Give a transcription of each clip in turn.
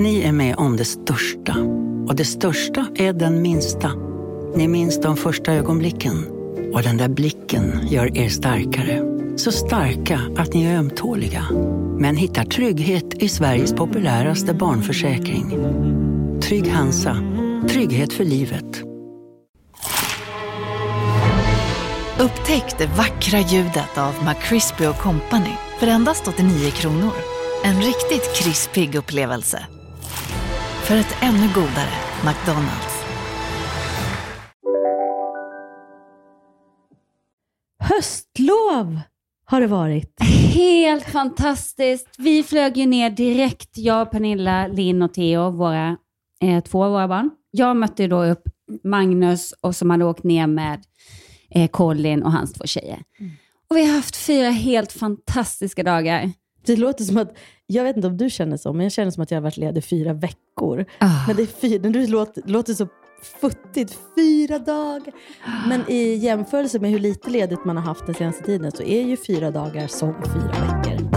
Ni är med om det största. Och det största är den minsta. Ni minns de första ögonblicken. Och den där blicken gör er starkare. Så starka att ni är ömtåliga. Men hittar trygghet i Sveriges populäraste barnförsäkring. Trygg Hansa. Trygghet för livet. Upptäck det vackra ljudet av McCrispy Company för endast 89 kronor. En riktigt krispig upplevelse. För ett ännu godare McDonalds. Höstlov har det varit. Helt fantastiskt. Vi flög ju ner direkt, jag, Pernilla, Linn och Theo, våra, eh, två av våra barn. Jag mötte då upp Magnus och som hade åkt ner med eh, Colin och hans två tjejer. Och vi har haft fyra helt fantastiska dagar. Det låter som att, jag vet inte om du känner så, men jag känner som att jag har varit ledig fyra veckor. Ah. Men det, är fyra, det låter, låter så futtigt, fyra dagar. Men i jämförelse med hur lite ledigt man har haft den senaste tiden så är ju fyra dagar som fyra veckor.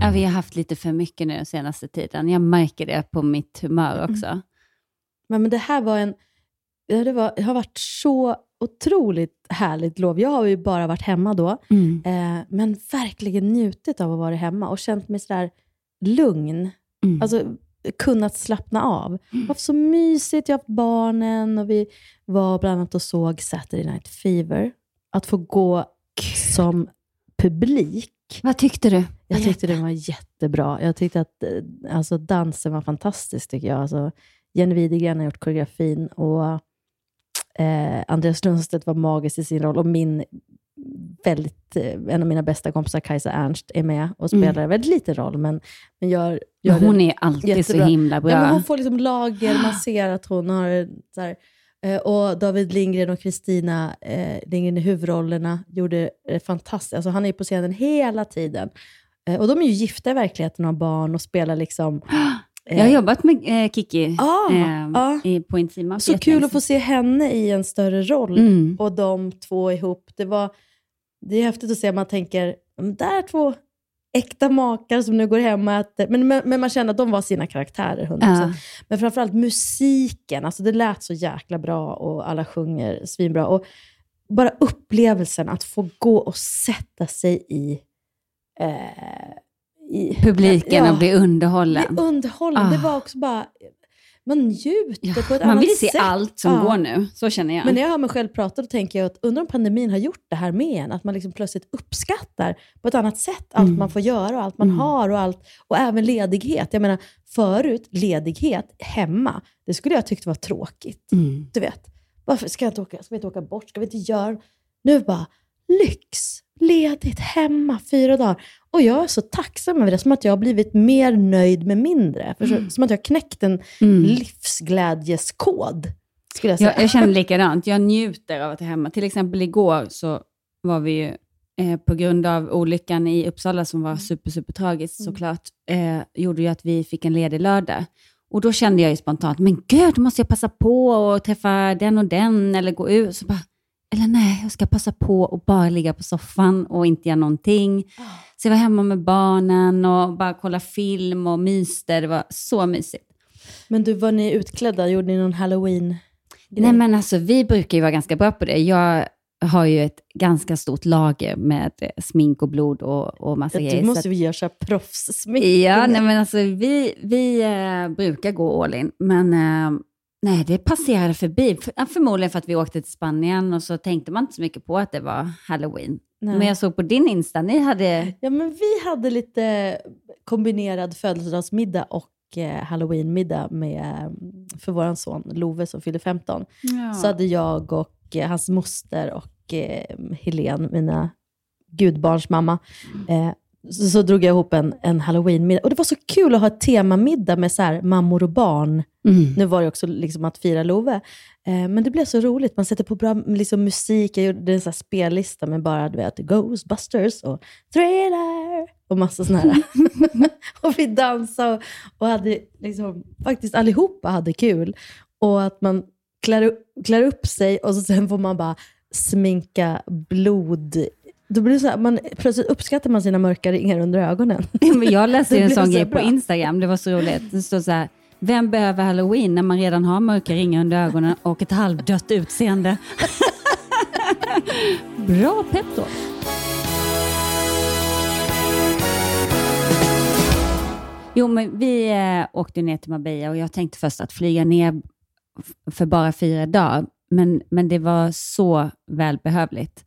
Ja, vi har haft lite för mycket nu den senaste tiden. Jag märker det på mitt humör också. Men, men det här var en, det, var, det har varit så otroligt härligt lov. Jag har ju bara varit hemma då, Mm. eh, men verkligen njutit av att vara hemma och känt mig sådär lugn. Mm. Alltså kunnat slappna av. Det har varit så mysigt, jag har haft barnen och vi var bland annat och såg Saturday Night Fever. Att få gå som publik. Vad tyckte du? Jag tyckte den var jättebra. Jag tyckte att eh, alltså, dansen var fantastisk, tycker jag. Alltså, Jenny Widegren har gjort koreografin och eh, Andreas Lundstedt var magisk i sin roll. Och min väldigt, eh, en av mina bästa kompisar, Kajsa Ernst, är med och spelar en väldigt liten roll, men, men gör, gör Hon den är alltid jättebra. så himla bra. Ja, men hon får liksom lager, man ser att hon har... Så här, eh, och David Lindgren och Kristina eh, Lindgren i huvudrollerna gjorde det fantastiskt. Alltså, han är på scenen hela tiden. Eh, och de är ju gifta i verkligheten och har barn och spelar liksom... Jag har jobbat med eh, Kiki Ah, eh, ah. i, på Intima. Så kul att få se henne i en större roll. Mm. Och de två ihop. Det, var, det är häftigt att se. Man tänker, "Men där är två äkta makar som nu går hem och äter. Men, men, men man känner att de var sina karaktärer, 100%. Ja. Men framförallt musiken. Alltså det lät så jäkla bra och alla sjunger svinbra. Och bara upplevelsen att få gå och sätta sig i... Eh, i Publiken ja, och bli underhållen. bli underhållen. Ah. Det var också bara... Man njuter på ett Man annat vill se sätt. allt som Ja. går nu. Så känner jag. Men när jag hör mig själv prata, då tänker jag att undrar om pandemin har gjort det här med en. Att man liksom plötsligt uppskattar på ett annat sätt allt Mm. man får göra och allt man har och, allt, och även ledighet. Jag menar, förut, ledighet hemma, det skulle jag tyckt var tråkigt. Mm. Du vet, varför ska jag inte åka, ska vi inte åka bort? Ska vi inte göra... Nu bara, lyx, ledigt, hemma, fyra dagar. Och jag är så tacksam över det, som att jag har blivit mer nöjd med mindre. För Som att jag har knäckt en Mm. livsglädjeskod, skulle jag säga. Jag, jag känner likadant. Jag njuter av att vara hemma. Till exempel igår så var vi ju, eh, på grund av olyckan i Uppsala som var super, super tragiskt såklart, eh, gjorde ju att vi fick en ledig lördag. Och då kände jag ju spontant, men gud, då måste jag passa på och träffa den och den eller gå ut. Så bara, eller nej, jag ska passa på och bara ligga på soffan och inte göra någonting. Så jag var hemma med barnen och bara kolla film och myste. Det var så mysigt. Men du, var ni utklädda? Gjorde ni någon halloween Nej men alltså vi brukar ju vara ganska bra på det. Jag har ju ett ganska stort lager med eh, smink och blod och, och massa Du grejer. så måste att- vi göra proffssmink. Ja, nej men alltså vi, vi eh, brukar gå all in, men eh, nej, det passerade förbi. För, ja, förmodligen för att vi åkte till Spanien och så tänkte man inte så mycket på att det var halloween. Nej. Men jag såg på din Insta, ni hade... Ja, men vi hade lite kombinerad födelsedagsmiddag och eh, halloweenmiddag med, eh, för vår son Love som fyllde 15. Så hade jag och eh, hans moster och eh, Helen, mina gudbarns mamma, eh, så, så drog jag ihop en, en halloweenmiddag. Och det var så kul att ha ett temamiddag med så här, mammor och barn. Mm. Nu var det också liksom att fira Love. Eh, men det blev så roligt. Man sätter på bra liksom, musik. Jag gjorde en så här spellista med bara du vet, Ghostbusters och Thriller och massa sådana här. och vi dansade och, och hade liksom, faktiskt allihopa hade kul. Och att man klär upp, klär upp sig och så sen får man bara sminka blod. Då blir så här, man, plötsligt uppskattar man sina mörka ringar under ögonen. Jag läste en sån så grej på. Instagram, det var så roligt. Det stod så här, vem behöver halloween när man redan har mörka ringar under ögonen och ett halvdött utseende? Bra pepp då. Jo, men vi eh, åkte ner till Marbella och jag tänkte först att flyga ner för bara fyra dagar, men, men det var så välbehövligt.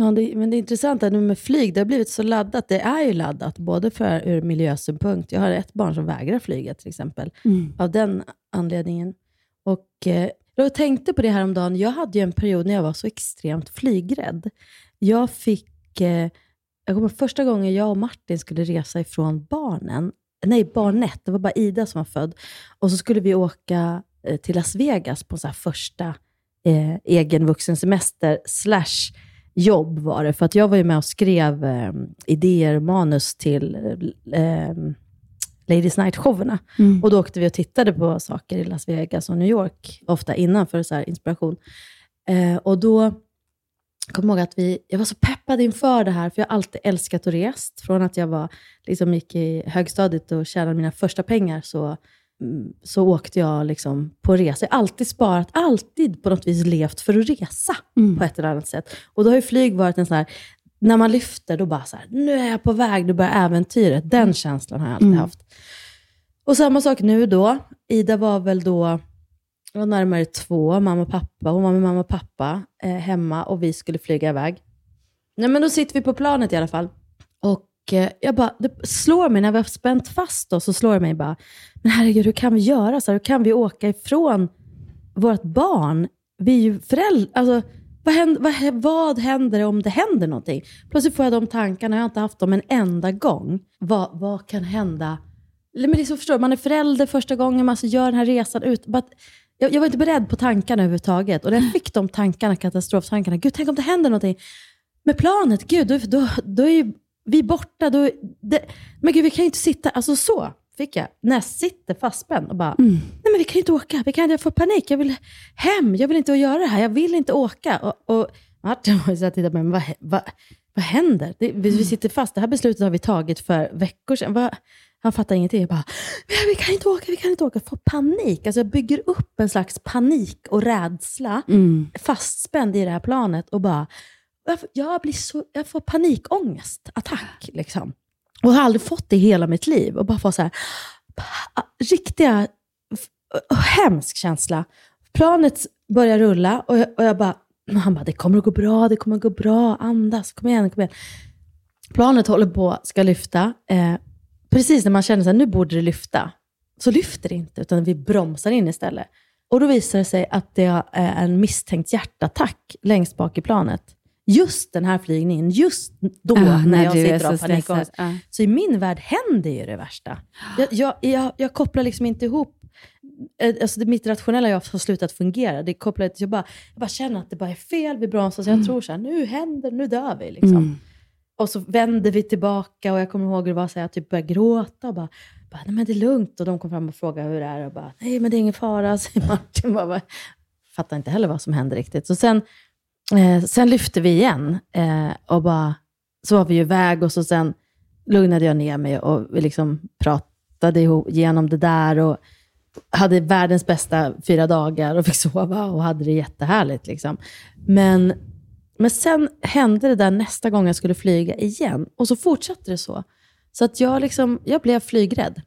Ja, det, men det intressanta nu med flyg, det har blivit så laddat. Det är ju laddat, både för ur miljösynpunkt. Jag har ett barn som vägrar flyga till exempel, av den anledningen. Och eh, jag tänkte på det här om dagen. Jag hade ju en period när jag var så extremt flygrädd. Jag fick, eh, jag kommer första gången jag och Martin skulle resa ifrån barnen, nej barnet, det var bara Ida som var född, och så skulle vi åka eh, till Las Vegas på så här första eh, egen vuxensemester slash jobb var det. För att jag var ju med och skrev eh, idéer manus till eh, Ladies Night-showerna. Och då åkte vi och tittade på saker i Las Vegas och New York, ofta innan för så här inspiration. Eh, och då kom jag ihåg att vi, jag var så peppad inför det här, för jag har alltid älskat att rest. Från att jag var, liksom gick i högstadiet och tjänade mina första pengar, så, mm, så åkte jag liksom på resa. Jag har alltid sparat, alltid på något vis levt för att resa på ett eller annat sätt. Och då har ju flyg varit en sån här, när man lyfter, då bara så här, nu är jag på väg, då börjar äventyret. Den känslan har jag alltid haft. Och samma sak nu då. Ida var väl då var närmare två, mamma och pappa. Hon var med mamma och pappa eh, hemma och vi skulle flyga iväg. Nej, men då sitter vi på planet i alla fall. Eh, jag bara, det slår mig när vi har spänt fast oss, så slår det mig bara, men herregud, hur kan vi göra så här? Hur kan vi åka ifrån vårt barn? Vi är ju föräldrar. Alltså, vad händer, vad, vad händer om det händer någonting? Plötsligt får jag de tankarna, jag har inte haft dem en enda gång. Vad, vad kan hända? Men det är så förstår man är förälder första gången, man alltså gör den här resan ut. Att- jag, jag var inte beredd på tankarna överhuvudtaget. Och när jag fick de tankarna, katastroftankarna, gud tänk om det händer någonting med planet, gud då, då, då är ju vi borta. Då, det, men gud vi kan ju inte sitta, alltså så fick jag. När jag sitter fastspänd och bara, nej men vi kan inte åka, vi kan jag får panik, jag vill hem, jag vill inte göra det här, jag vill inte åka. Och, och Martin var ju tittade på mig, men vad, vad, vad händer? Det, vi, vi sitter fast, det här beslutet har vi tagit för veckor sedan. Vad, han fattar ingenting. Jag bara, "Men vi kan inte åka, vi kan inte åka. Får panik. Alltså jag bygger upp en slags panik och rädsla fastspänd i det här planet och bara, jag, får- blir så, jag får panikångestattack. Liksom. Och har aldrig fått det i hela mitt liv. Och bara få så här, ah, riktiga, hemsk känsla. Planet börjar rulla och jag, och jag bara, han bara, det kommer att gå bra, det kommer att gå bra, andas, kom igen, kom igen. Planet håller på, ska lyfta. Eh, precis när man känner att nu borde det lyfta, så lyfter det inte, utan vi bromsar in istället. Och då visar det sig att det är en misstänkt hjärtattack längst bak i planet. Just den här flygningen, just då Ah, när jag sitter och har så panikångest. Ja. Så i min värld händer ju det värsta. Jag, jag, jag, jag kopplar liksom inte ihop eh, Alltså det, mitt rationella jag har slutat fungera. Det kopplar, jag, bara, jag bara känner att det bara är fel, vi bromsar. Så jag tror så här, nu händer nu dör vi. Liksom. Och så vänder vi tillbaka och jag kommer ihåg hur det var, så här, jag typ började gråta och bara, bara, nej men det är lugnt. Och de kom fram och frågade hur det är och bara, nej men det är ingen fara, säger Martin. Bara, bara, fattar inte heller vad som hände riktigt. Så sen, eh, sen lyfte vi igen eh, och bara, så var vi ju iväg och så sen lugnade jag ner mig och vi liksom pratade igenom det där och hade världens bästa fyra dagar och fick sova och hade det jättehärligt. Liksom. Men, men sen hände det där nästa gång jag skulle flyga igen och så fortsatte det så. Så att jag, liksom, jag blev flygrädd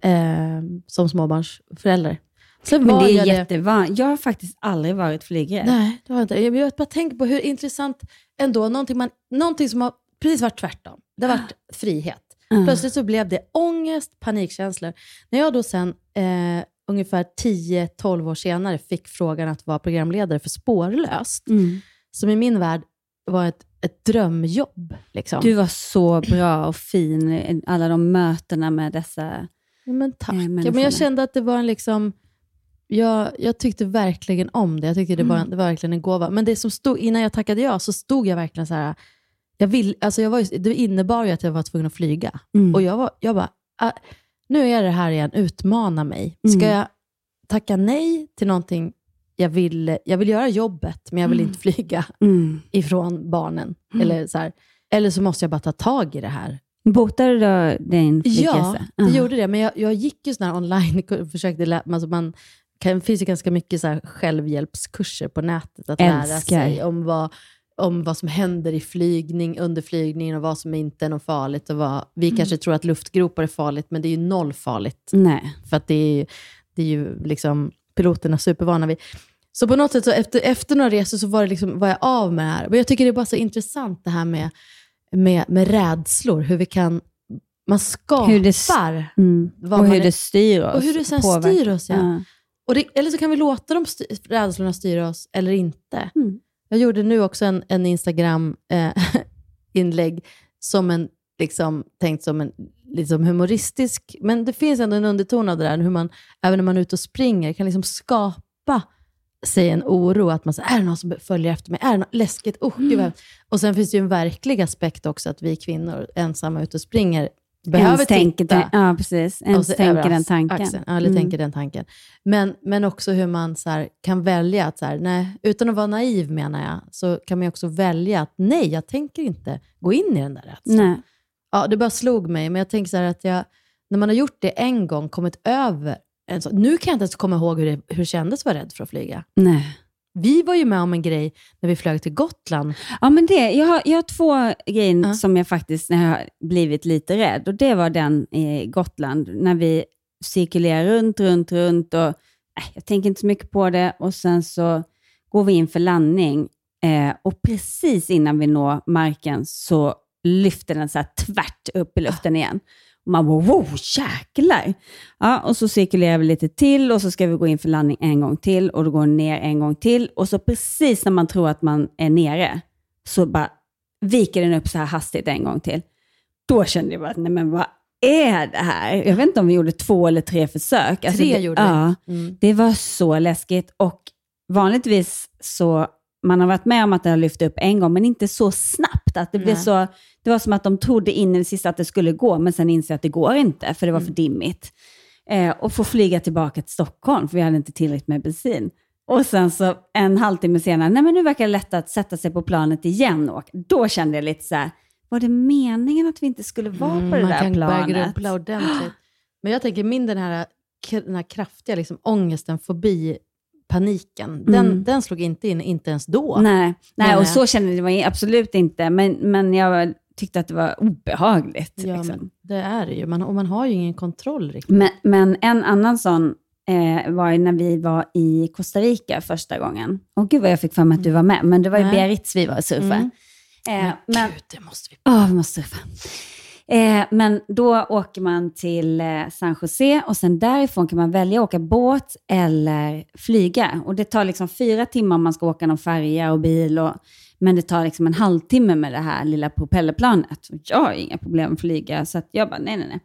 eh, som småbarnsförälder. Sen Men det är jag jättevanligt. Jag har faktiskt aldrig varit flygrädd. Nej, det har jag inte. Jag, jag bara tänker på hur intressant ändå, någonting, man, någonting som har precis varit tvärtom. Det har varit frihet. Plötsligt så blev det ångest, panikkänslor. När jag då sen, eh, ungefär 10-12 år senare, fick frågan att vara programledare för Spårlöst, Mm. som i min värld var ett, ett drömjobb. Liksom. Du var så bra och fin i alla de mötena med dessa... Ja, men tack. eh, Ja, men jag kände att det var en liksom... Jag, jag tyckte verkligen om det. Jag tyckte det var, Mm. det var verkligen en gåva. Men det som stod, innan jag tackade ja, så stod jag verkligen så här... Jag vill, alltså jag var, det innebar ju att jag var tvungen att flyga. Mm. Och jag, var, jag bara, ah, nu är det här igen, utmana mig. Ska Mm. jag tacka nej till någonting jag vill, jag vill göra jobbet, men jag vill inte flyga Mm. ifrån barnen. Eller, så här, eller så måste jag bara ta tag i det här. Botade du din Ja, flygresa? det gjorde det. Men jag, jag gick ju sån här online och försökte lära alltså man kan, Det finns ju ganska mycket så självhjälpskurser på nätet. Att lära Älskar. sig om vad, om vad som händer i flygning, under flygningen och vad som inte är något farligt. Och vad, vi Mm. kanske tror att luftgropar är farligt, men det är ju noll farligt. Nej. För att det är, det är ju liksom piloterna supervana vid. Så på något sätt, så efter, efter några resor så var, det liksom, var jag av med det här. Men jag tycker det är bara så intressant det här med, med, med rädslor. Hur vi kan... Man skapar... Hur det Mm. Och hur är- det styr oss. och hur det sen påverkar. styr oss. Ja. Ja. Det, eller så kan vi låta de styr, rädslorna styra oss, eller inte. Mm. Jag gjorde nu också en, en Instagram-inlägg som en, liksom, tänkt som en liksom humoristisk, men det finns ändå en underton av det där, hur man, även när man är ute och springer, kan liksom skapa sig en oro, att man säger, är det någon som följer efter mig? Är det något läskigt? Oh, vad-" Och sen finns det ju en verklig aspekt också, att vi kvinnor ensamma ute och springer behöver tänker, titta. Ja, precis. Ens tänker över den tanken. Axeln. Eller Mm. tänker den tanken. Men, men också hur man så här, kan välja att, så här, nej, utan att vara naiv menar jag, så kan man också välja att nej, jag tänker inte gå in i den där rädslan. Nej. Ja, det bara slog mig, men jag tänker så här att jag, när man har gjort det en gång, kommit över en så, Nu kan jag inte ens komma ihåg hur det, hur det kändes att vara rädd för att flyga. Nej. Vi var ju med om en grej när vi flög till Gotland. Ja, men det, jag, har, jag har två grejer Ja. som jag faktiskt när jag har blivit lite rädd. Och Det var den i Gotland, när vi cirkulerar runt, runt, runt. Och, äh, jag tänker inte så mycket på det. Och Sen så går vi in för landning. Eh, och precis innan vi når marken så lyfter den så tvärt upp i luften igen. Man bara, wow, jäklar! Ja, och så cirkulerar vi lite till och så ska vi gå in för landning en gång till och då går den ner en gång till. Och så precis när man tror att man är nere så bara viker den upp så här hastigt en gång till. Då kände jag bara, nej men vad är det här? Jag vet inte om vi gjorde två eller tre försök. Alltså Tre det, gjorde vi. ja, Mm. det var så läskigt och vanligtvis så, man har varit med om att det har lyft upp en gång, men inte så snabbt. Att det, blev Nej. så, det var som att de trodde in i det sista att det skulle gå, men sen inser att det går inte, för det var för dimmigt. Eh, och få flyga tillbaka till Stockholm, för vi hade inte tillräckligt med bensin. Och sen så en halvtimme senare, nej men nu verkar det lätt att sätta sig på planet igen. Och då kände jag lite så här, var det meningen att vi inte skulle vara på det Mm, man där kan börja planet? grubbla ordentligt. Men jag tänker, min den här, den här kraftiga liksom, ångesten, fobi, paniken, den, Mm. den slog inte in, inte ens då. Nej, nej och så kände jag absolut inte, men, men jag tyckte att det var obehagligt. Ja, liksom. men det är det ju. Man, och man har ju ingen kontroll riktigt. men, men en annan sån eh, var ju när vi var i Costa Rica första gången. Och gud vad jag fick för mig att du var med, men det var ju Nej. Biarritz vi var och surfade. Mm. Eh, men, Gud, det måste vi... Ja, vi måste surfa. Eh, men då åker man till eh, San Jose och sen därifrån kan man välja att åka båt eller flyga. Och det tar liksom fyra timmar om man ska åka någon färja och bil. Och, men det tar liksom en halvtimme med det här lilla propellerplanet. Och jag har inga problem att flyga, så att jag bara nej, nej, nej.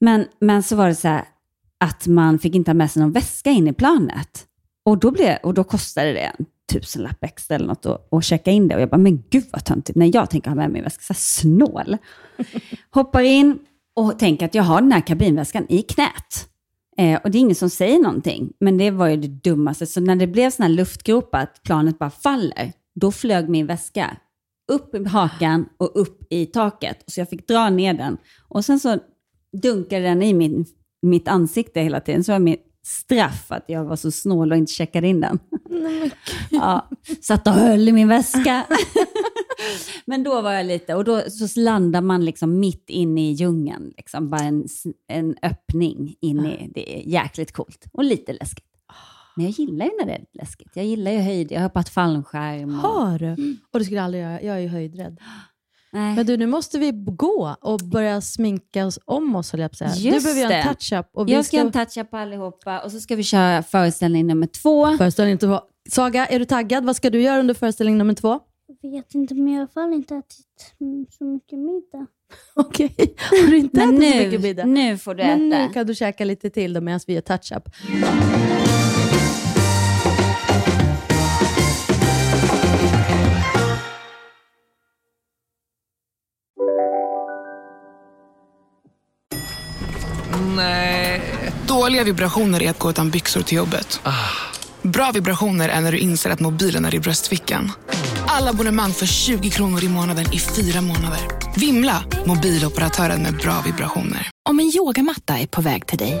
Men, men så var det så här att man fick inte ha med sig någon väska in i planet. Och då, blev, och då kostade det tusenlapp extra eller något att, att checka in det. Och jag bara, men gud vad töntigt. När jag tänker ha med mig väska, så snål. Hoppar in och tänker att jag har den här kabinväskan i knät. Eh, och det är ingen som säger någonting. Men det var ju det dummaste. Så när det blev sån här luftgropar, att planet bara faller, då flög min väska upp i hakan och upp i taket. Så jag fick dra ner den. Och sen så dunkade den i min, mitt ansikte hela tiden. Så var mitt straff att jag var så snål och inte checkade in den. Ja, satt och höll i min väska. Men då var jag lite, och då så landar man liksom mitt inne i djungeln. Liksom, bara en, en öppning in i, det är jäkligt coolt och lite läskigt. Men jag gillar ju när det är läskigt. Jag gillar ju höjd, jag har hoppat fallskärm. Och, Har du? Och det skulle aldrig göra. Jag är ju höjdrädd. Nej. Men du, nu måste vi gå och börja sminka oss om oss, höll jag på att säga. Just du behöver göra en det. touch-up. Och vi jag ska ska... en toucha på allihopa och så ska vi köra föreställning nummer två. Föreställning två. Saga, är du taggad? Vad ska du göra under föreställning nummer två? Jag vet inte, men jag har i alla fall inte ätit mm, så mycket middag. Okej. Har du inte Men ätit så mycket nu, middag? nu får du Men äta. nu kan du käka lite till då medan vi gör touch-up. Dåliga vibrationer är att gå utan byxor till jobbet. Bra vibrationer är när du inser att mobilen är i bröstfickan. Alla abonnemang för 20 kronor i månaden i fyra månader. Vimla! Mobiloperatören med bra vibrationer. Om en yogamatta är på väg till dig,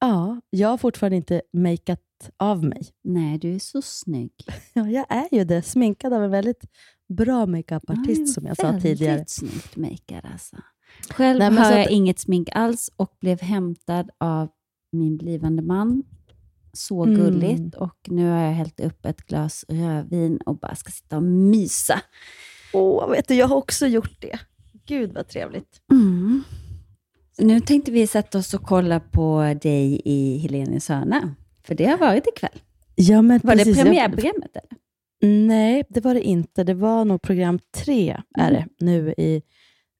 Ja, jag har fortfarande inte makeat av mig. Nej, du är så snygg. Ja, jag är ju det. Sminkad av en väldigt bra makeupartist som jag sa tidigare. Väldigt snyggt makead alltså. Själv Nej, har jag att- inget smink alls och blev hämtad av min blivande man. Så Mm. gulligt. Och nu har jag hällt upp ett glas rödvin och bara ska sitta och mysa. Åh, vet du, jag har också gjort det. Gud vad trevligt. Mm. Nu tänkte vi sätta oss och kolla på dig i Helenius hörna. För det har varit ikväll. Ja, men Var precis. det premiärprogrammet? Eller? Nej, det var det inte. Det var nog program tre, är det, nu i...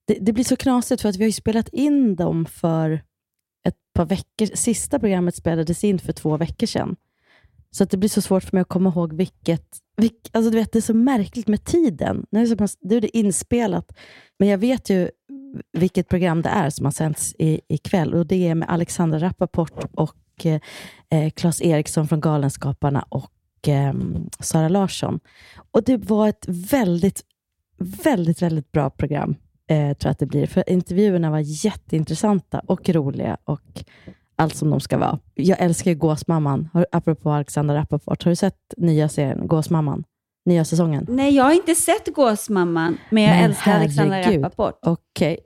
Det, det blir så knasigt för att vi har ju spelat in dem för ett par veckor. Sista programmet spelades in för två veckor sedan. Så att det blir så svårt för mig att komma ihåg vilket... vilk, alltså du vet, det är så märkligt med tiden. Nu är det, så nu är det inspelat, men jag vet ju vilket program det är som har sänds i, ikväll. Och det är med Alexandra Rappaport och eh, eh, Claes Eriksson från Galenskaparna och eh, Sara Larsson. Och det var ett väldigt, väldigt, väldigt bra program, eh, tror jag att det blir. För intervjuerna var jätteintressanta och roliga och allt som de ska vara. Jag älskar ju Gåsmamman, Har- apropå Alexandra Rappaport. Har du sett nya serien Gåsmamman? Nya säsongen? Nej, jag har inte sett Gåsmamman, men jag Men älskar Alexandra herregud. Rappaport. Okej.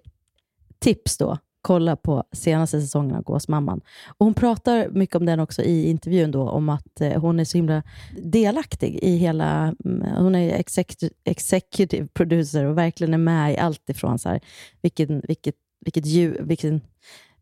Tips då. Kolla på senaste säsongen av Gåsmamman. Och hon pratar mycket om den också i intervjun, då, om att eh, hon är så himla delaktig i hela... Mm, hon är executive, executive producer och verkligen är med i allt ifrån så här, vilken, vilket, vilket ljud, vilken,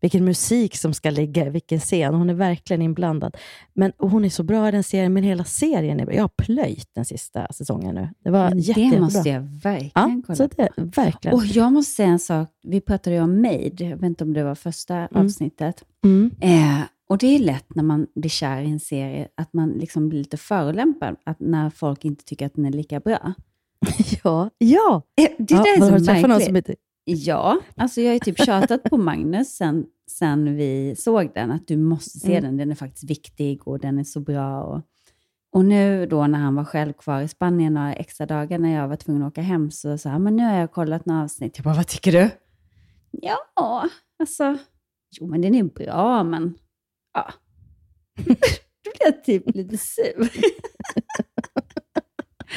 vilken musik som ska ligga i vilken scen. Hon är verkligen inblandad. Men och hon är så bra i den serien, men hela serien är bra. Jag har plöjt den sista säsongen nu. Det var Men jätte, det jättebra. måste jag verkligen ja, kolla så det, på. verkligen. Och jag måste säga en sak. Vi pratade ju om Made. Jag vet inte om det var första avsnittet. Mm. Eh, och det är lätt när man blir kär i en serie att man liksom blir lite förolämpad att när folk inte tycker att den är lika bra. Ja, ja. Eh, Det ja där är har så någon märkligt. som. Ja, alltså jag har ju typ tjatat på Magnus sen, sen vi såg den, att du måste se Mm. den. Den är faktiskt viktig och den är så bra. Och, och nu då när han var själv kvar i Spanien några extra dagar när jag var tvungen att åka hem så sa han, men nu har jag kollat några avsnitt. Jag bara, vad tycker du? Ja, alltså, jo men den är bra, men ja. Då blev jag typ lite sur.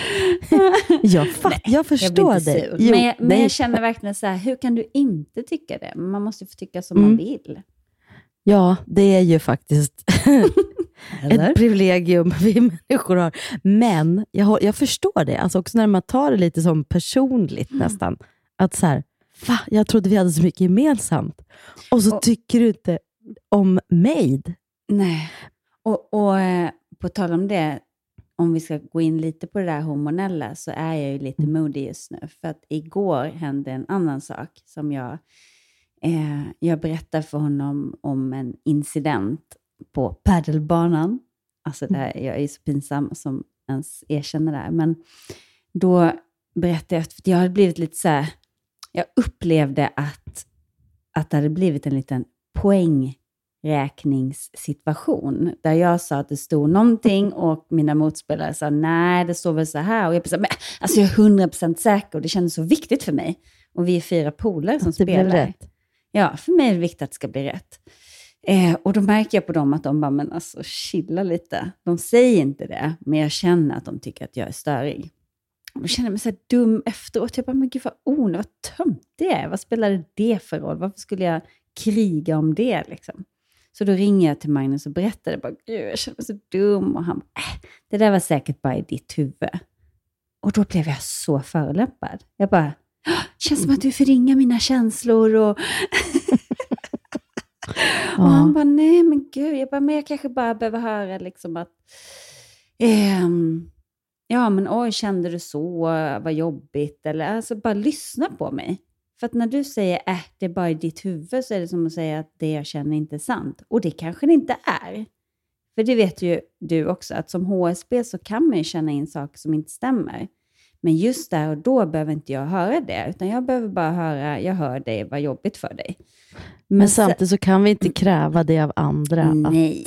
Jag, fatt, jag Jag förstår inte dig. Jo, men, jag, men nej. jag känner verkligen så här, hur kan du inte tycka det? Man måste ju få tycka som Mm. man vill. Ja, det är ju faktiskt ett privilegium vi människor har. Men jag, jag förstår det, alltså också när man tar det lite som personligt Mm. nästan. Att så här, va? Jag trodde vi hade så mycket gemensamt. Och så Och- tycker du inte om Made. Nej. Och, och eh, på tal om det, om vi ska gå in lite på det där hormonella, så är jag ju lite Mm. moody just nu. För att igår hände en annan sak som jag... Eh, jag berättade för honom om en incident på padelbanan. Alltså det här, jag är så pinsam som ens erkänner det här. Men då berättade jag, för jag hade blivit lite så här... Jag upplevde att, att det hade blivit en liten poäng räkningssituation där jag sa att det stod någonting och mina motspelare sa nej, det står väl så här. Och jag sa, alltså jag är 100% säker och det kändes så viktigt för mig. Och vi är fyra polare som det blev spelar. rätt. Ja, för mig är det viktigt att det ska bli rätt. Eh, och då märker jag på dem att de bara, men alltså chilla lite. De säger inte det, men jag känner att de tycker att jag är störig. Jag kände mig så här dum efteråt. Jag bara, men gud vad onödigt, vad töntig jag är. Vad spelade det för roll? Varför skulle jag kriga om det? Liksom? Så då ringer jag till Magnus och berättar. Bara, gud, jag känner mig så dum. Och han äh, det där var säkert bara i ditt huvud. Och då blev jag så förolämpad. Jag bara, känns som att du förringar mina känslor. Och, och han bara, nej men gud. Jag bara, men jag kanske bara behöver höra liksom att, ehm, ja men oj, kände du så? Vad jobbigt. Eller alltså bara lyssna på mig. För att när du säger äh, det är bara i ditt huvud så är det som att säga att det jag känner inte är sant. Och det kanske det inte är. För det vet ju du också, att som HSB så kan man ju känna in saker som inte stämmer. Men just där och då behöver inte jag höra det, utan jag behöver bara höra, jag hör dig, vad jobbigt för dig. Men, men samtidigt så kan vi inte kräva det av andra. Nej.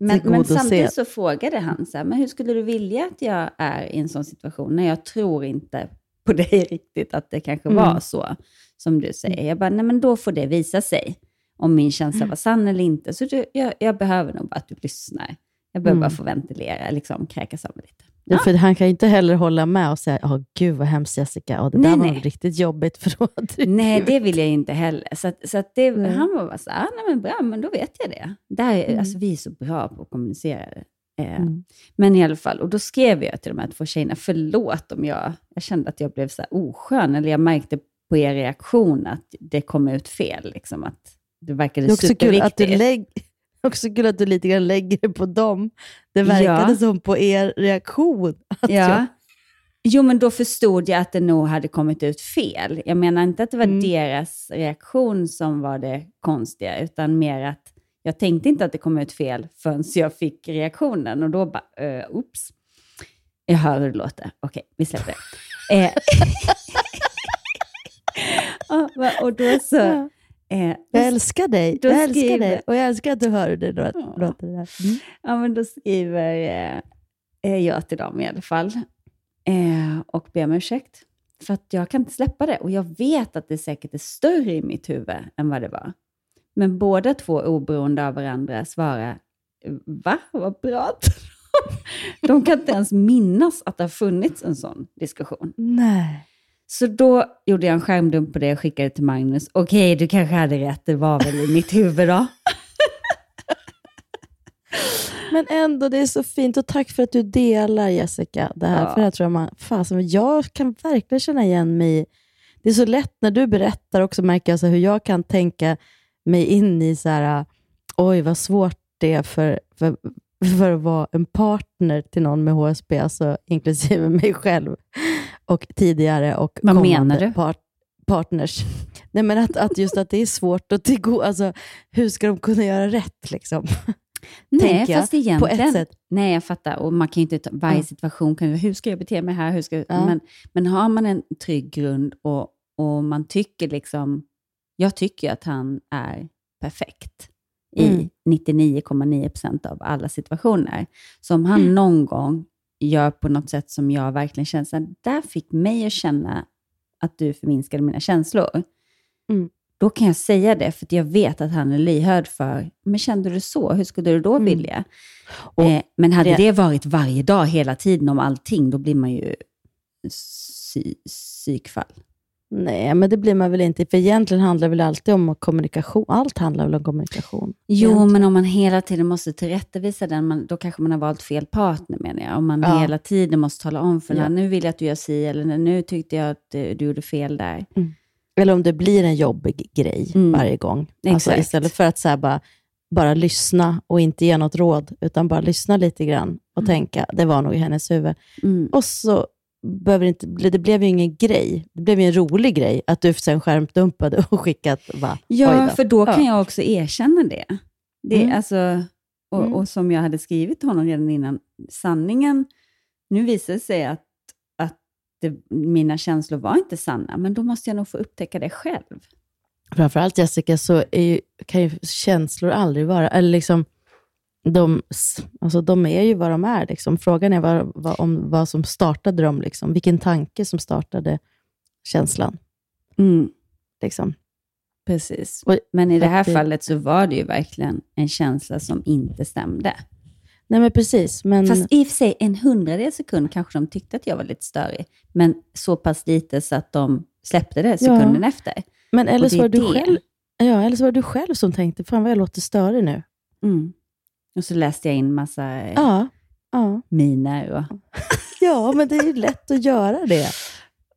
Men, men, samtidigt så frågade han så här, men hur skulle du vilja att jag är i en sån situation, när jag tror inte på dig riktigt, att det kanske mm. var så som du säger. Jag bara, nej men då får det visa sig om min känsla mm. var sann eller inte. Så du, jag, jag, behöver nog bara att du lyssnar. Jag behöver mm. bara få ventilera, liksom kräkas av lite. Ja. För han kan ju inte heller hålla med och säga, oh, gud vad hemskt Jessica, och det nej, där var nej. riktigt jobbigt. För nej, det vill jag inte heller. Så, att, så att det, han var bara så här, nej men bra, men då vet jag det. Där, mm. alltså, vi är så bra på att kommunicera. Eh, mm. Men i alla fall, och då skrev jag till de här två tjejerna, förlåt om jag, jag kände att jag blev så här oskön, eller jag märkte på er reaktion att det kom ut fel. Liksom, att det verkade det också kul att du lägg, också kul att du lite grann lägger det på dem. Det verkade ja. som på er reaktion. ja. Jag... Jo, men då förstod jag att det nog hade kommit ut fel. Jag menar inte att det var mm. deras reaktion som var det konstiga, utan mer att jag tänkte inte att det kom ut fel förrän jag fick reaktionen och då bara, uh, oops. Jag hör hur det låter. Okej, vi släpper det. Eh. och då så... Eh, jag älskar dig. Jag älskar skriver, dig och jag älskar att du hör hur det låter. Där. Mm. Ja, men då skriver eh, jag till dem i alla fall eh, och ber om ursäkt. För att jag kan inte släppa det och jag vet att det säkert är större i mitt huvud än vad det var. Men båda två oberoende av varandra svarar, va? Vad bra De kan inte ens minnas att det har funnits en sån diskussion. Nej. Så då gjorde jag en skärmdump på det och skickade till Magnus. Okej, okay, du kanske hade rätt, det var väl i mitt huvud då. Men ändå, det är så fint och tack för att du delar Jessica det här. Ja. För jag, tror man, fasen, jag kan verkligen känna igen mig Det är så lätt när du berättar också, märker jag så hur jag kan tänka mig in i så här, oj vad svårt det är för, för, för att vara en partner till någon med HSB, alltså inklusive mig själv och tidigare och Vad menar du? Part, partners. Nej, men att, att just att det är svårt att tillgå, alltså hur ska de kunna göra rätt liksom? Nej, fast egentligen, på ett sätt. nej jag fattar. Och man kan inte ta varje situation, kan, hur ska jag bete mig här? Hur ska, ja. men, men har man en trygg grund och, och man tycker liksom, jag tycker att han är perfekt mm. i 99,9% av alla situationer. Så om han mm. någon gång gör på något sätt som jag verkligen känner, att där fick mig att känna att du förminskade mina känslor. Mm. Då kan jag säga det, för jag vet att han är lyhörd för, men kände du så? Hur skulle du då mm. vilja? Eh, men hade det... det varit varje dag, hela tiden, om allting, då blir man ju psy psykfall. Nej, men det blir man väl inte. För egentligen handlar det väl alltid om kommunikation. Allt handlar väl om kommunikation. Jo, egentligen. men om man hela tiden måste tillrättavisa den, man, då kanske man har valt fel partner menar jag. Om man ja. hela tiden måste tala om för ja. nu vill jag att du gör si, eller nu tyckte jag att du, gjorde fel där. Mm. Eller om det blir en jobbig grej mm. varje gång. Alltså, istället för att så bara, bara lyssna och inte ge något råd, utan bara lyssna lite grann och mm. tänka, det var nog i hennes huvud. Mm. Och så behöver inte, det blev ju ingen grej. Det blev ju en rolig grej att du sen skärmdumpade och skickat. Va, ja, då. för då kan jag också erkänna det. det mm. alltså, och, mm. och, som jag hade skrivit till honom redan innan, sanningen, nu visar det sig att, att det, mina känslor var inte sanna, men då måste jag nog få upptäcka det själv. Framförallt Jessica, så ju, kan ju känslor aldrig vara, eller liksom, de, alltså de är ju vad de är. Liksom. Frågan är vad, vad, om vad som startade dem. Liksom. Vilken tanke som startade känslan. Mm. Liksom. Precis. Men i det här fallet så var det ju verkligen en känsla som inte stämde. Nej men precis. Men... Fast i och för sig, en hundradel sekund kanske de tyckte att jag var lite störig. Men så pass lite så att de släppte det sekunden Ja. efter. men eller Och så, det var är du det. själv, ja, eller så var du själv som tänkte, fan vad jag låter störig nu. Mm. Och så läste jag in massa eh, Ja, ja. miner och... ja men det är ju lätt att göra det.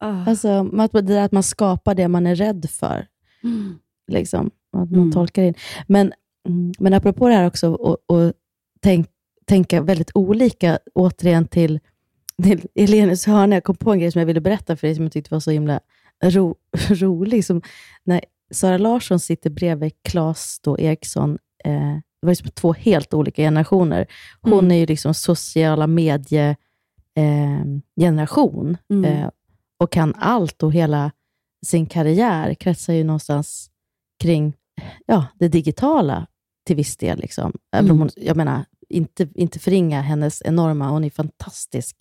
Alltså, att det att man skapar det man är rädd för. Mm. Liksom, att man tolkar in. Men, mm, men apropå det här också, och, och tänk, tänka väldigt olika, återigen till, till Elenius hörna. Jag kom på en grej som jag ville berätta för dig, som jag tyckte var så himla ro, rolig. Som när Sara Larsson sitter bredvid Claes då Eriksson, eh, det var liksom två helt olika generationer. Hon Mm. är ju liksom sociala medie eh, Mm. eh, och kan allt och hela sin karriär kretsar ju någonstans kring ja, det digitala till viss del. Liksom. Mm. hon, jag menar, inte, inte förringa hennes enorma, hon är fantastisk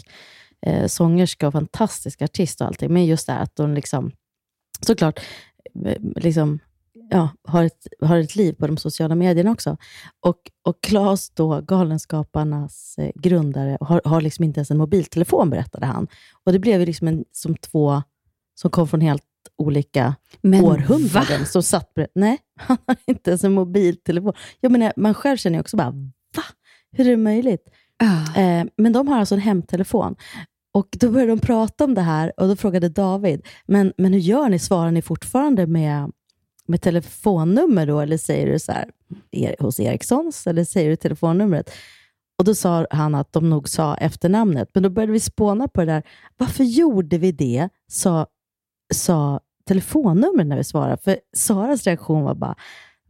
eh, sångerska och fantastisk artist och allting, men just det här att hon liksom, såklart, eh, liksom, ja, har, ett, har ett liv på de sociala medierna också. Och, och Claes, då, Galenskaparnas eh, grundare, har, har liksom inte ens en mobiltelefon, berättade han. Och det blev ju liksom en, som två som kom från helt olika Men århundraden. Som satt bred- Nej, han har inte ens en mobiltelefon. Jag menar, man själv känner ju också bara, va? Hur är det möjligt? Ah. Eh, men de har alltså en hemtelefon. Och Då började de prata om det här och då frågade David, men, men hur gör ni? Svarar ni fortfarande med, med telefonnummer då? Eller säger du så här, er, hos Ericssons? Eller säger du telefonnumret? Och Då sa han att de nog sa efternamnet, men då började vi spåna på det där. Varför gjorde vi det? Sa, sa telefonnumret när vi svarade. För Saras reaktion var bara,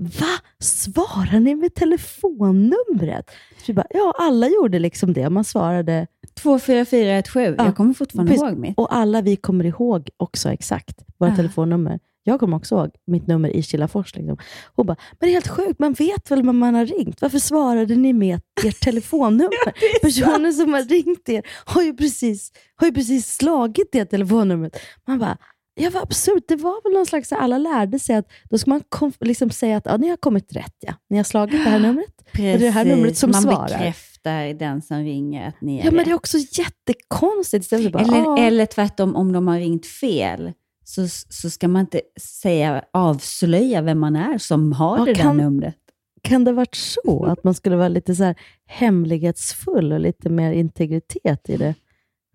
Va? Svarar ni med telefonnumret? Så bara, ja, alla gjorde liksom det. Man svarade... 24417. Ja, Jag kommer fortfarande precis. ihåg mitt. Och alla vi kommer ihåg också exakt våra Ja. telefonnummer. Jag kommer också ihåg mitt nummer i Kilafors. Liksom. Hon bara, men det är helt sjukt, man vet väl vem man har ringt? Varför svarade ni med ert telefonnummer? Personen som har ringt er har ju precis, har ju precis slagit det telefonnumret. Man bara, ja vad absurt. Det var väl någon slags, alla lärde sig att då ska man kom, liksom säga att ja, ni har kommit rätt. Ja. Ni har slagit det här numret. Det är det här numret som man svarar. bekräftar den som ringer att ni är Ja, men rätt. det är också jättekonstigt. Bara, Eller, "Ah." eller tvärtom, om de har ringt fel, så, så ska man inte säga, avslöja vem man är som har Ja, det kan- där numret. Kan det varit så? Att man skulle vara lite så här hemlighetsfull och lite mer integritet i det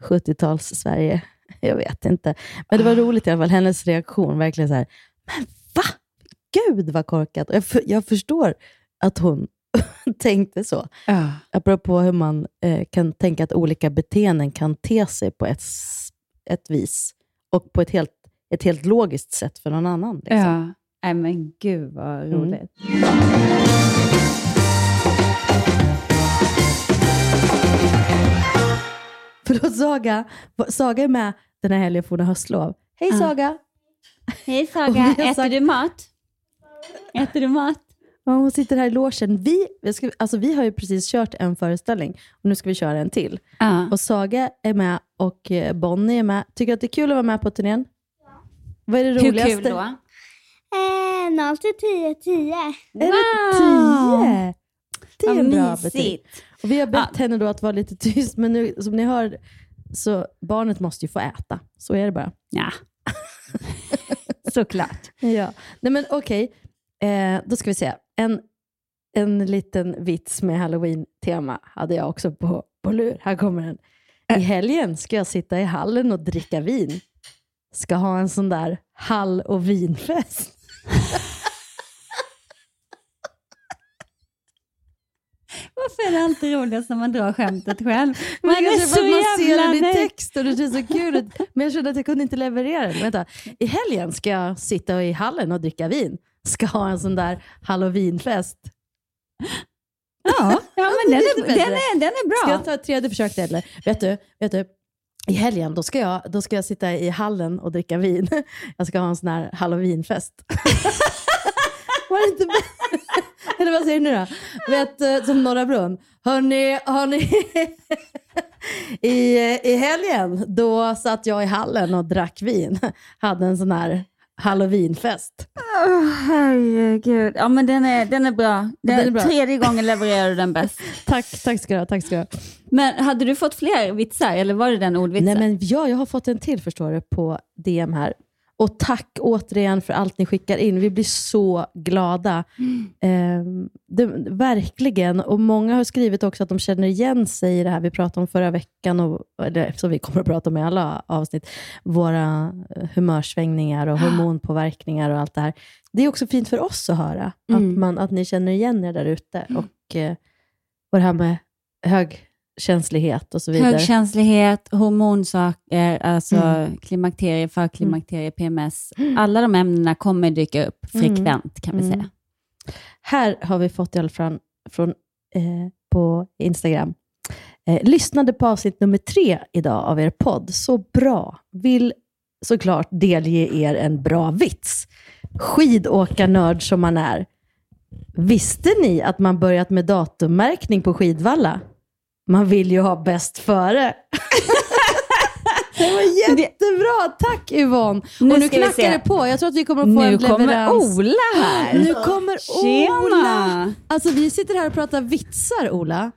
70-tals-Sverige? Jag vet inte. Men det var roligt i alla fall. Hennes reaktion, verkligen så här, men va? Gud vad korkat. Jag, för, jag förstår att hon tänkte så. Ja. Apropå hur man eh, kan tänka att olika beteenden kan te sig på ett, ett vis och på ett helt, ett helt logiskt sätt för någon annan. Liksom. Ja. Nej, men gud vad Mm. roligt. Förlåt Saga. Saga är med den här helgen för hon har höstlov. Hej Ja. Saga! Hej Saga, äter sagt- du mat? Äter du mat? Ja, hon sitter här i logen. Vi, ska, alltså, vi har ju precis kört en föreställning och nu ska vi köra en till. Ja. Och Saga är med och eh, Bonnie är med. Tycker du att det är kul att vara med på turnén? Vad är det Hur roligaste? kul då? Eh, 0 till 10, 10. Är det tio? Det är Vad en bra mysigt. betyg. Och vi har bett henne då att vara lite tyst, men nu, som ni hör, så barnet måste ju få äta. Så är det bara. Ja. Såklart. Ja. Nej men okej, eh, då ska vi se. En, en liten vits med halloween-tema hade jag också på, på lur. Här kommer den. I helgen ska jag sitta i hallen och dricka vin. Ska ha en sån där hall och vinfest. Varför är det alltid roligast när man drar skämtet själv? Men Man det kanske är så man ser jävla den i text och det känns så kul. ut. Men jag kände att jag kunde inte leverera den. Vänta. I helgen ska jag sitta i hallen och dricka vin. Ska ha en sån där halloweenfest. Ja, ja men den är, den, är, den är bra. Ska jag ta ett tredje försök? Eller? Vet du, vet du, i helgen då ska, jag, då ska jag sitta i hallen och dricka vin. Jag ska ha en sån här halloweenfest. Var det inte? Eller vad säger du nu då? Vet, eh, som Norra Brunn. Hörni, hörni. I, eh, I helgen då satt jag i hallen och drack vin. Hade en sån här halloweenfest. Oh, herregud. Ja, men den är, den är bra. Den, Den är bra. Tredje gången levererar du den bäst. Tack, tack ska du ha. Tack ska ha. Men hade du fått fler vitsar eller var det den ordvitsen? Nej, men ja, jag har fått en till förstår du på DM här. Och tack återigen för allt ni skickar in. Vi blir så glada. Ehm, det, verkligen. Och många har skrivit också att de känner igen sig i det här vi pratade om förra veckan, och, eller som vi kommer att prata om i alla avsnitt. Våra eh, humörsvängningar och hormonpåverkningar och allt det här. Det är också fint för oss att höra, Mm. att, man, att ni känner igen er där ute. Och, eh, och det här med högkänslighet och så vidare. Högkänslighet, hormonsaker, alltså Mm. klimakterie, förklimakterie, PMS. Alla de ämnena kommer dyka upp frekvent kan vi Mm. säga. Här har vi fått i alla fall från, eh, på Instagram. Eh, lyssnade på avsnitt nummer tre idag av er podd. Så bra. Vill såklart delge er en bra vits. Skidåkarnörd som man är. Visste ni att man börjat med datummärkning på Skidvalla? Man vill ju ha bäst före. Det var jättebra. Tack Yvonne. Nu och nu knackar det på. Jag tror att vi kommer att få Nu en kommer leverans. Ola här. Nu kommer Tjena. Ola. Alltså vi sitter här och pratar vitsar, Ola.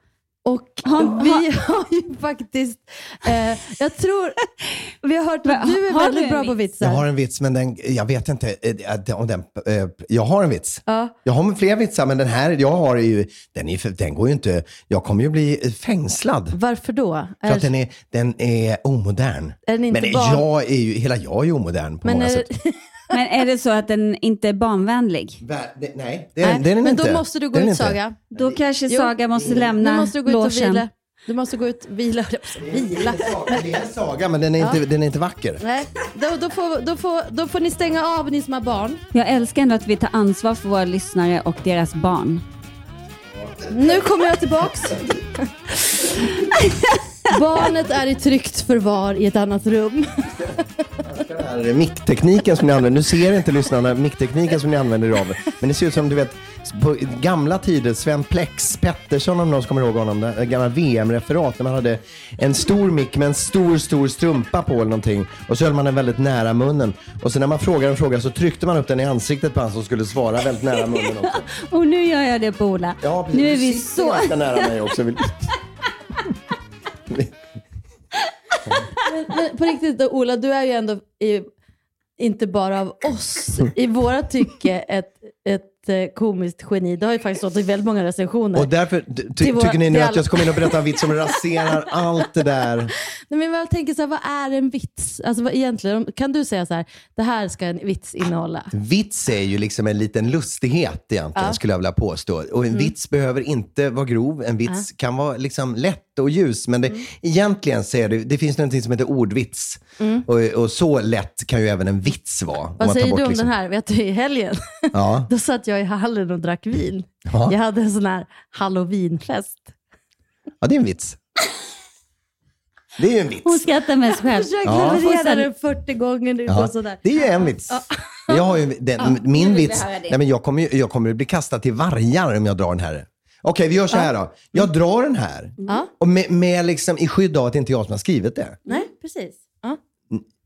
Och Har- vi har- ju faktiskt, eh, jag tror, vi har hört att du är har väldigt du bra på vits? vitsar. Jag har en vits, men den, jag vet inte eh, om den... eh, Jag har en vits. Ja. Jag har fler vitsar, men den här jag har är ju... Den, är, den går ju inte... Jag kommer ju bli fängslad. Varför då? För att den är, den är omodern. Är den inte men barn- jag är ju, hela jag är ju omodern på Men många är, sätt. Men är det så att den inte är barnvänlig? Vä- det- Nej, det är, Nej, det är den men inte. då måste du gå Det är den ut inte. Saga. Då kanske Jo. Saga måste Nu lämna måste du gå ut och vila. logen. Du måste gå ut vila. vila. Det är en saga, men den är, inte, den är inte vacker. Nej, då, då, får, då, får, då får ni stänga av ni som har barn. Jag älskar ändå att vi tar ansvar för våra lyssnare och deras barn. Nu kommer jag tillbaks. Barnet är i tryggt förvar i ett annat rum. Den här micktekniken som ni använder, nu ser inte lyssnarna micktekniken som ni använder er av, men det ser ut som du vet, på gamla tider, Sven Plex Pettersson om någon kommer ihåg honom, det gamla VM-referat när man hade en stor mick med en stor, stor strumpa på eller någonting och så höll man den väldigt nära munnen och så när man frågade en fråga så tryckte man upp den i ansiktet på han som skulle svara väldigt nära munnen också. Och nu gör jag det på Ola. Ja, precis. Nu är vi så... nära mig också. Men, men på riktigt då, Ola, du är ju ändå i, inte bara av oss, i våra tycke, ett, ett komiskt geni. Det har ju faktiskt stått i väldigt många recensioner. Och därför ty- våra- tycker ni nu att jag ska komma in och berätta en vits som raserar allt det där? Nej, men jag tänker så här, vad är en vits? Alltså vad egentligen, kan du säga så här, det här ska en vits innehålla? Vits är ju liksom en liten lustighet egentligen, Ja. skulle jag vilja påstå. Och en Mm. vits behöver inte vara grov. En vits kan vara liksom lätt och ljus. Men det, egentligen så är det, det finns någonting som heter ordvits. Mm. Och, och så lätt kan ju även en vits vara. om man Vad tar säger bort du om liksom- den här? Vet du, i helgen, Ja. då satt jag i hallen och drack vin. Ja. Jag hade en sån här halloweenfest. ja, det är en vits. Det är ju en vits. Hon skrattar med sig själv. Jag försökte Ja. leverera den 40 gånger nu Ja, och sådär. det är ju en vits. Jag har ju, den, Ja, min vits, nej men jag kommer ju jag kommer att bli kastad till vargar om jag drar den här. Okej, vi gör så här då. Jag drar den här. Ja. Och med, med liksom i skydd av att det inte är jag som har skrivit det. Nej, precis.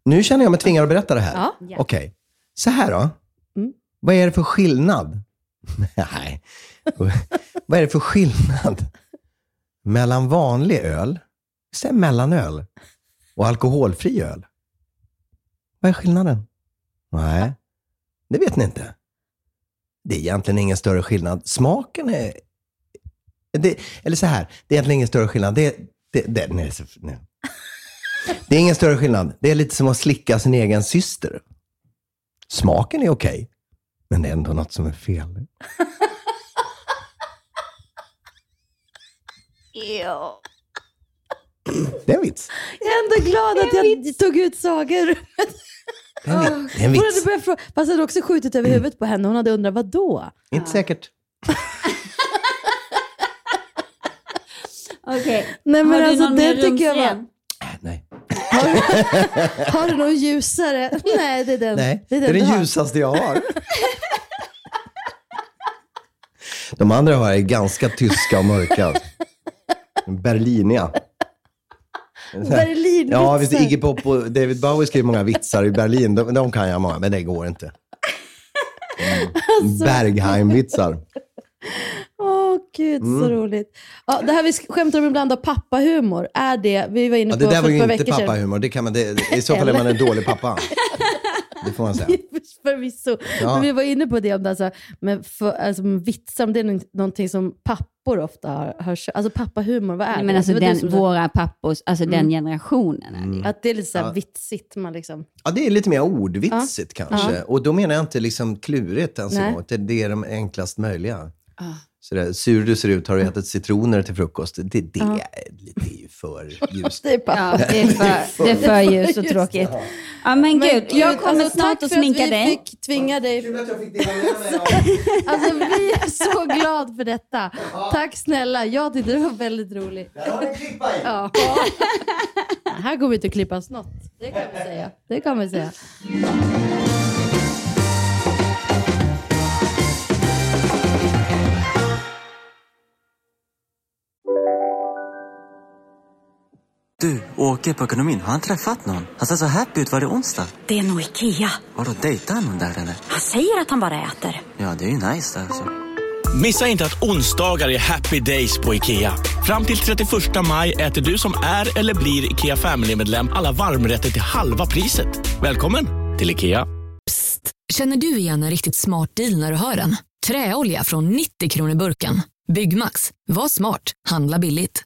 Nu känner jag mig tvingad att berätta det här. Ja. Okej. Så här då. Mm. Vad är det för skillnad? Nej. Vad är det för skillnad mellan vanlig öl, säg mellanöl, och alkoholfri öl? Vad är skillnaden? Nej, det vet ni inte. Det är egentligen ingen större skillnad. Smaken är... Det, eller så här, det är egentligen ingen större skillnad. Det, det, det, nej, så- nej. Det är ingen större skillnad. Det är lite som att slicka sin egen syster. Smaken är okej, men det är ändå något som är fel. Ja. Det är en vits. Jag är ändå glad att jag tog ut rummet. Det är en, det är en Hon vits. hade börjat fråga, fast hade också skjutit över huvudet på henne. Hon hade undrat, vad då? Inte säkert. Okej. Nej men Har du alltså någon det mer tycker jag var... Nej. Har du någon ljusare? Nej, det är den. Nej, det är det den är det har. ljusaste jag har. De andra har är ganska tyska och mörka. Berliniga. Berlinvitsar. Ja, visst, Iggy Pop och David Bowie skrev många vitsar i Berlin. De, de kan jag många, men det går inte. Alltså. Bergheim-vitsar. Gud, så Mm. roligt. Ja, det här vi skämtar om ibland av pappahumor, är det, vi var inne Ja, på det där för var ett ju par inte veckor sedan. pappahumor. Det kan man, det, I så fall är man en dålig pappa. Det får man säga. Förvisso. Ja. Men vi var inne på det, om det alltså, men för, alltså, med vitsar, om det är nå- någonting som pappor ofta har, har. Alltså pappahumor, vad är Nej, det? men alltså det var du den, som sa- våra pappors, alltså den Mm. generationen. Är det. ju. Att det är lite såhär Ja. vitsigt. Man liksom. Ja, det är lite mer ordvitsigt Ja. kanske. Ja. Och då menar jag inte liksom klurigt ens en Nej. gång. Det, det är de enklast möjliga. Ah. Så där, sur du ser ut, har du ätit citroner till frukost? Det, det, Ja. är, det är ju för ljust. Det är pappa. Ja, det är för, det är för ljust och tråkigt. Ja, men gud, jag kommer alltså, snart tack att för sminka att vi dig. fick tvinga dig. alltså, vi är så glada för detta. Tack snälla. Jag tyckte det var väldigt roligt. Ja. Här går vi inte att klippa något. Det kan vi säga. Det kan vi säga. Du, åker på ekonomin. Har han träffat någon? Han ser så happy ut. Var det onsdag? Det är nog Ikea. Har du dejtat någon där eller? Han säger att han bara äter. Ja, det är ju nice där alltså. Missa inte att onsdagar är happy days på IKEA. Fram till 31 maj äter du som är eller blir IKEA Family-medlem alla varmrätter till halva priset. Välkommen till IKEA. Känner du igen en riktigt smart deal när du hör den? Träolja från 90 kronor burken. Byggmax. Var smart. Handla billigt.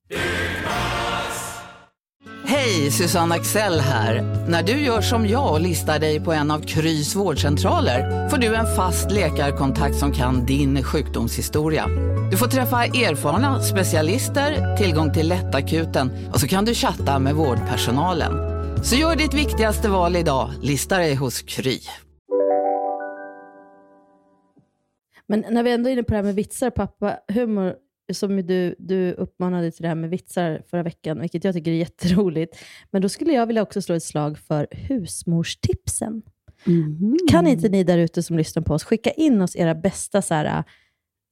Hej, Susanne Axel här. När du gör som jag och listar dig på en av Krys vårdcentraler får du en fast läkarkontakt som kan din sjukdomshistoria. Du får träffa erfarna specialister, tillgång till lättakuten och så kan du chatta med vårdpersonalen. Så gör ditt viktigaste val idag, lista dig hos Kry. Men när vi ändå är inne på det här med vitsar, pappa, humor, som du, du uppmanade till det här med vitsar förra veckan, vilket jag tycker är jätteroligt. Men då skulle jag vilja också slå ett slag för husmorstipsen. Kan inte ni där ute som lyssnar på oss skicka in oss era bästa, så här,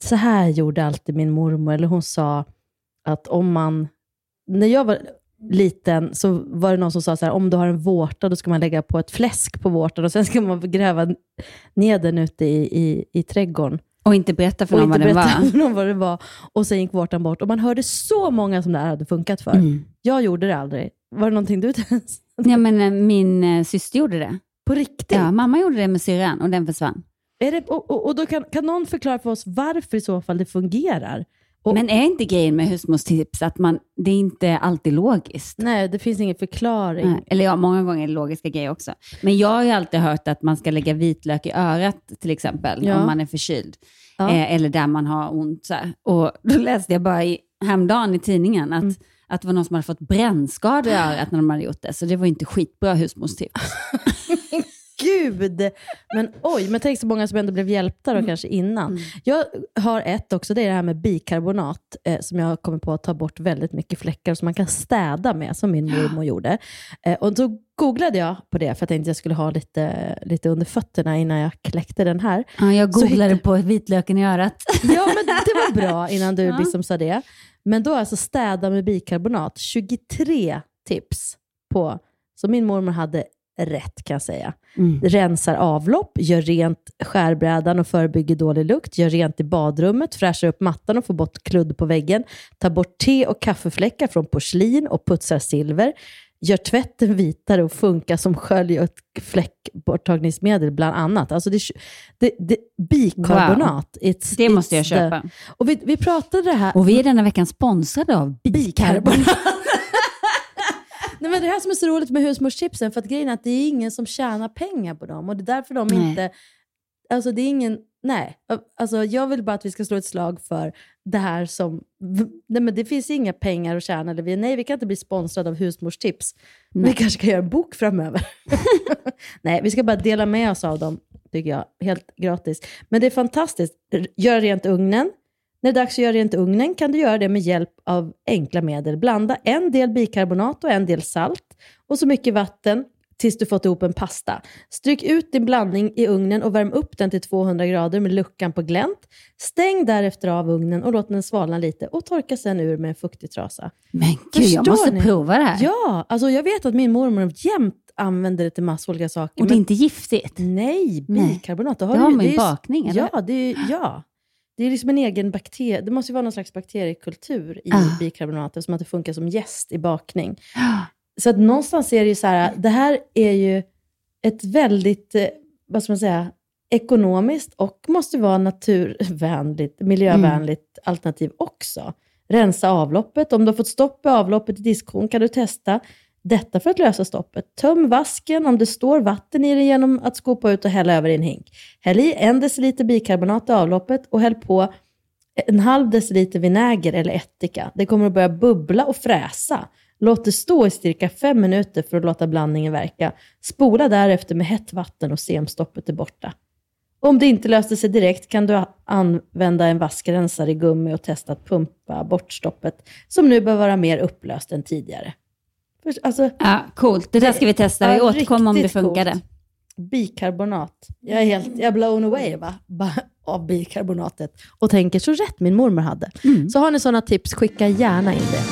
så här gjorde alltid min mormor, eller hon sa att om man, när jag var liten så var det någon som sa så här, om du har en vårta, då ska man lägga på ett fläsk på vårtan och sen ska man gräva ner den ute i, i, i trädgården. Och inte berätta för Och någon vad inte den berätta var. för någon vad det var. Och sen gick vårtan bort. Och man hörde så många som det här hade funkat för. Mm. Jag gjorde det aldrig. Var det någonting du testade? Ja, men eh, min eh, syster gjorde det. På riktigt? Ja, mamma gjorde det med syrran och den försvann. Är det, och, och, och då kan, kan någon förklara för oss varför i så fall det fungerar? Men är inte grejen med husmorstips att man, det är inte alltid logiskt? Nej, det finns ingen förklaring. Nej, Eller ja, många gånger är det logiska grejer också. Men jag har ju alltid hört att man ska lägga vitlök i örat till exempel, Ja. om man är förkyld. Ja. Eh, eller där man har ont. Så här. Och då läste jag bara i, häromdagen i tidningen att, Mm. att det var någon som hade fått brännskador i örat när de hade gjort det. Så det var inte skitbra husmorstips. Gud! Men oj, men tänk så många som ändå blev hjälpta då kanske innan. Jag har ett också, det är det här med bikarbonat, eh, som jag har kommit på att ta bort väldigt mycket fläckar som man kan städa med, som min mormor gjorde. Eh, och då googlade jag på det, för jag tänkte jag skulle ha lite, lite under fötterna innan jag kläckte den här. Ja, jag Så googlade hittade- på vitlöken i örat. Ja, men det var bra innan du Ja. liksom sa det. Men då alltså städa med bikarbonat, 23 tips på, så min mormor hade rätt kan jag säga. Mm. Rensar avlopp, gör rent skärbrädan och förebygger dålig lukt, gör rent i badrummet, fräschar upp mattan och får bort kludd på väggen, tar bort te och kaffefläckar från porslin och putsar silver, gör tvätten vitare och funkar som skölj och fläckborttagningsmedel bland annat. Alltså det, det, det, bikarbonat. It's, Det måste jag it's köpa. The, och vi, vi pratade det här... Och vi är denna veckan sponsrade av bikarbonat. Nej, men det här som är så roligt med husmorschipsen, för att grejen är att det är ingen som tjänar pengar på dem. Och det är därför de Nej. inte... Alltså det är ingen... Nej. Alltså jag vill bara att vi ska slå ett slag för det här som... Nej, men det finns inga pengar att tjäna. Eller vi, nej, vi kan inte bli sponsrade av husmorstips. Men Vi Nej. kanske kan göra en bok framöver. nej, vi ska bara dela med oss av dem, tycker jag. Helt gratis. Men det är fantastiskt. R- Göra rent ugnen. När det är dags att göra rent ugnen kan du göra det med hjälp av enkla medel. Blanda en del bikarbonat och en del salt och så mycket vatten tills du fått ihop en pasta. Stryk ut din blandning i ugnen och värm upp den till 200 grader med luckan på glänt. Stäng därefter av ugnen och låt den svalna lite och torka sen ur med en fuktig trasa. Men gud, jag måste prova det här. Ja, alltså jag vet att min mormor jämt använder det till massa olika saker. Och det är men- inte giftigt? Nej, bikarbonat. Det du har ju- man i är ju- bakning, eller? Ja, det ja. Det är liksom en egen bakterie. Det måste ju vara någon slags bakteriekultur i Ah. bikarbonat, eftersom att det funkar som jäst i bakning. Så att någonstans är det ju så här, det här är ju ett väldigt, eh, vad ska man säga, ekonomiskt och måste vara naturvänligt, miljövänligt alternativ också. Rensa avloppet. Om du har fått stopp i avloppet i diskon kan du testa detta för att lösa stoppet. Töm vasken om det står vatten i den genom att skopa ut och hälla över i en hink. Häll i en deciliter bikarbonat i avloppet och häll på en halv deciliter vinäger eller ättika. Det kommer att börja bubbla och fräsa. Låt det stå i cirka fem minuter för att låta blandningen verka. Spola därefter med hett vatten och se om stoppet är borta. Om det inte löste sig direkt kan du använda en vaskrensare i gummi och testa att pumpa bort stoppet, som nu bör vara mer upplöst än tidigare. Alltså, Ja, coolt. Det där ska vi testa. Vi Ja, återkommer om det funkade. coolt. Bikarbonat. Jag är helt jag är blown away va? Ba- av bikarbonatet. Och tänker så rätt min mormor hade. Mm. Så har ni sådana tips, skicka gärna in det.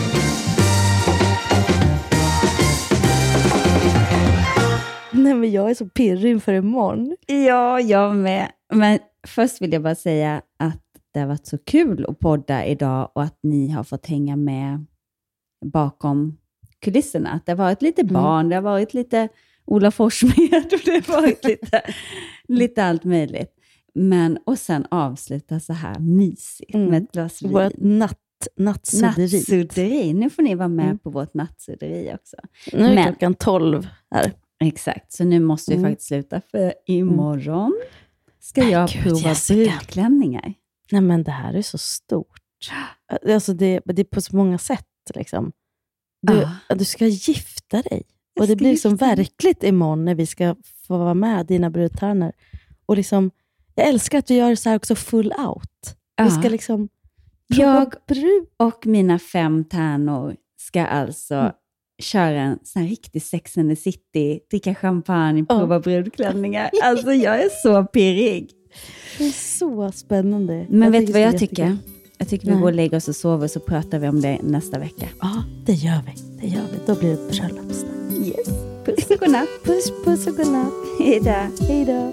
Nej men jag är så pirrig inför imorgon. Ja, jag med. Men först vill jag bara säga att det har varit så kul att podda idag och att ni har fått hänga med bakom kulisserna. Att det har varit lite barn, det har varit lite Ola Forssmed och det har varit lite, lite allt möjligt. Men, och sen avsluta så här mysigt med ett glas vin. Vårt natt, nattsudderi. Nattsudderi. Nu får ni vara med Mm. på vårt nattsudderi också. Nu är Men- klockan 12 här. Exakt, så nu måste vi Mm. faktiskt sluta för imorgon ska jag gud, prova Jessica. brudklänningar. Nej men det här är så stort. Alltså det, det är på så många sätt. Liksom. Du, du ska gifta dig. Jag Och det blir liksom verkligt imorgon när vi ska få vara med, dina brudtärnor. Och liksom, jag älskar att du gör så här också full out. Vi Ja. ska liksom... Jag och mina fem tärnor ska alltså Mm. köra en sån här riktig Sex and the City, dricka champagne, prova brudklänningar. Alltså jag är så pirrig. Det är så spännande. Men vet du vad det jag tycker? Jag tycker vi Nej. går och lägger oss och sover så pratar vi om det nästa vecka. Ja, det gör vi. Det gör vi. Då blir det ett bröllopssnack. Yes. Puss och godnatt. Puss, puss och godnatt. Hej då. Hej då.